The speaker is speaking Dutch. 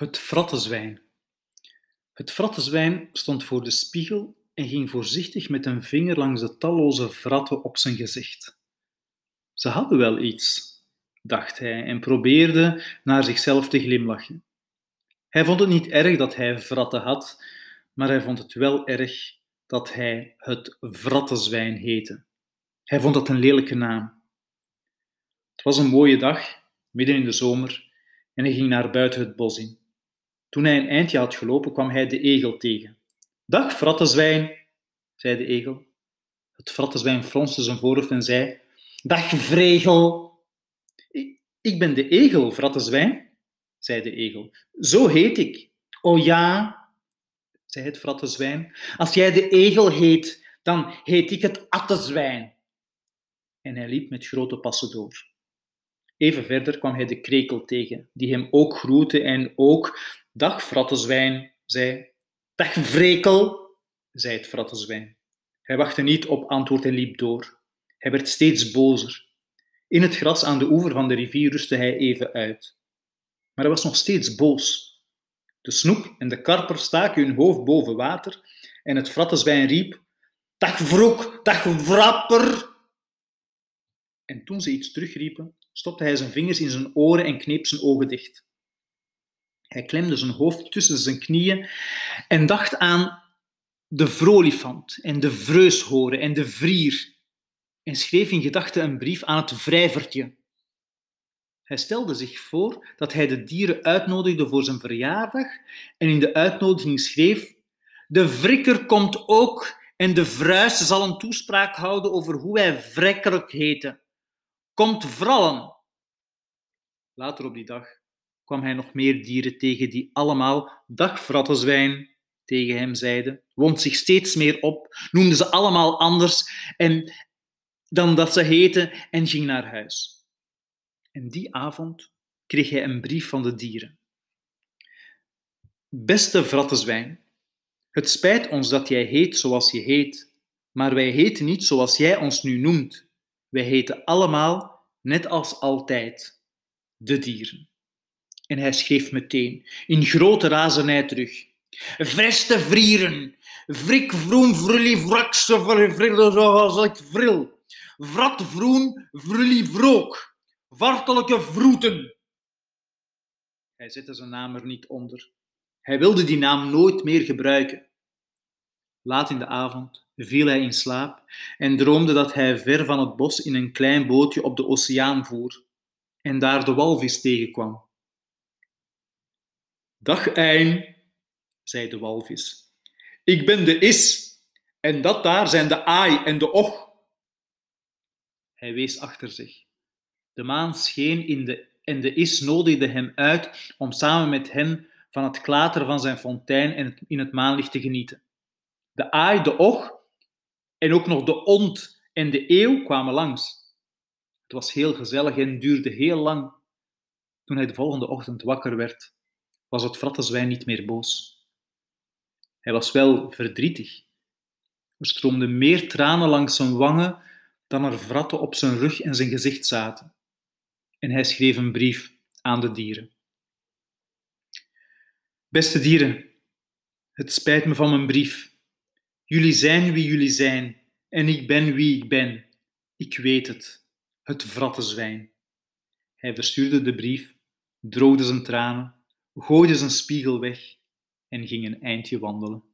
Het frattenzwijn. Het frattenzwijn stond voor de spiegel en ging voorzichtig met een vinger langs de talloze vratten op zijn gezicht. Ze hadden wel iets, dacht hij en probeerde naar zichzelf te glimlachen. Hij vond het niet erg dat hij vratten had, maar hij vond het wel erg dat hij het vrattenzwijn heette. Hij vond dat een lelijke naam. Het was een mooie dag, midden in de zomer, en hij ging naar buiten het bos in. Toen hij een eindje had gelopen, kwam hij de egel tegen. Dag, frattenzwijn, zei de egel. Het frattenzwijn fronste zijn voorhoofd en zei: Dag, vregel. Ik ben de egel, frattenzwijn, zei de egel. Zo heet ik. O ja, zei het frattenzwijn. Als jij de egel heet, dan heet ik het attezwijn. En hij liep met grote passen door. Even verder kwam hij de krekel tegen, die hem ook groette en ook Dag, frattenzwijn, zei. Dag, vrekel, zei het frattenzwijn. Hij wachtte niet op antwoord en liep door. Hij werd steeds bozer. In het gras aan de oever van de rivier rustte hij even uit. Maar hij was nog steeds boos. De snoep en de karper staken hun hoofd boven water en het frattenzwijn riep: Dag vroek, dag wrapper! En toen ze iets terugriepen, stopte hij zijn vingers in zijn oren en kneep zijn ogen dicht. Hij klemde zijn hoofd tussen zijn knieën en dacht aan de vrolifant en de vreushoren en de vrier en schreef in gedachten een brief aan het vrijvertje. Hij stelde zich voor dat hij de dieren uitnodigde voor zijn verjaardag en in de uitnodiging schreef: De vrikker komt ook en de vruis zal een toespraak houden over hoe wij vrekkelijk heten. Komt vrallen. Later op die dag kwam hij nog meer dieren tegen die allemaal dagfrattenzwijn tegen hem zeiden, wond zich steeds meer op, noemde ze allemaal anders en, dan dat ze heten en ging naar huis. En die avond kreeg hij een brief van de dieren. Beste vrattenzwijn, het spijt ons dat jij heet zoals je heet, maar wij heten niet zoals jij ons nu noemt. Wij heten allemaal, net als altijd, de dieren. En hij schreef meteen, in grote razernij terug. Vreste vrieren, vrik vroen vrulli vrakste vrille zoals ik vril. Vrat vroen vrulli vrook, vartelijke vroeten. Hij zette zijn naam er niet onder. Hij wilde die naam nooit meer gebruiken. Laat in de avond viel hij in slaap en droomde dat hij ver van het bos in een klein bootje op de oceaan voer en daar de walvis tegenkwam. Dag Ein, zei de walvis. Ik ben de is, en dat daar zijn de aai en de och. Hij wees achter zich. De maan scheen in de, en de is nodigde hem uit om samen met hen van het klater van zijn fontein en in het maanlicht te genieten. De aai, de och en ook nog de ont en de eeuw kwamen langs. Het was heel gezellig en duurde heel lang. Toen hij de volgende ochtend wakker werd, was het frattenzwijn niet meer boos. Hij was wel verdrietig. Er stroomden meer tranen langs zijn wangen dan er vratten op zijn rug en zijn gezicht zaten. En hij schreef een brief aan de dieren. Beste dieren, het spijt me van mijn brief. Jullie zijn wie jullie zijn en ik ben wie ik ben. Ik weet het, het vrattenzwijn. Hij verstuurde de brief, droogde zijn tranen gooide zijn spiegel weg en ging een eindje wandelen.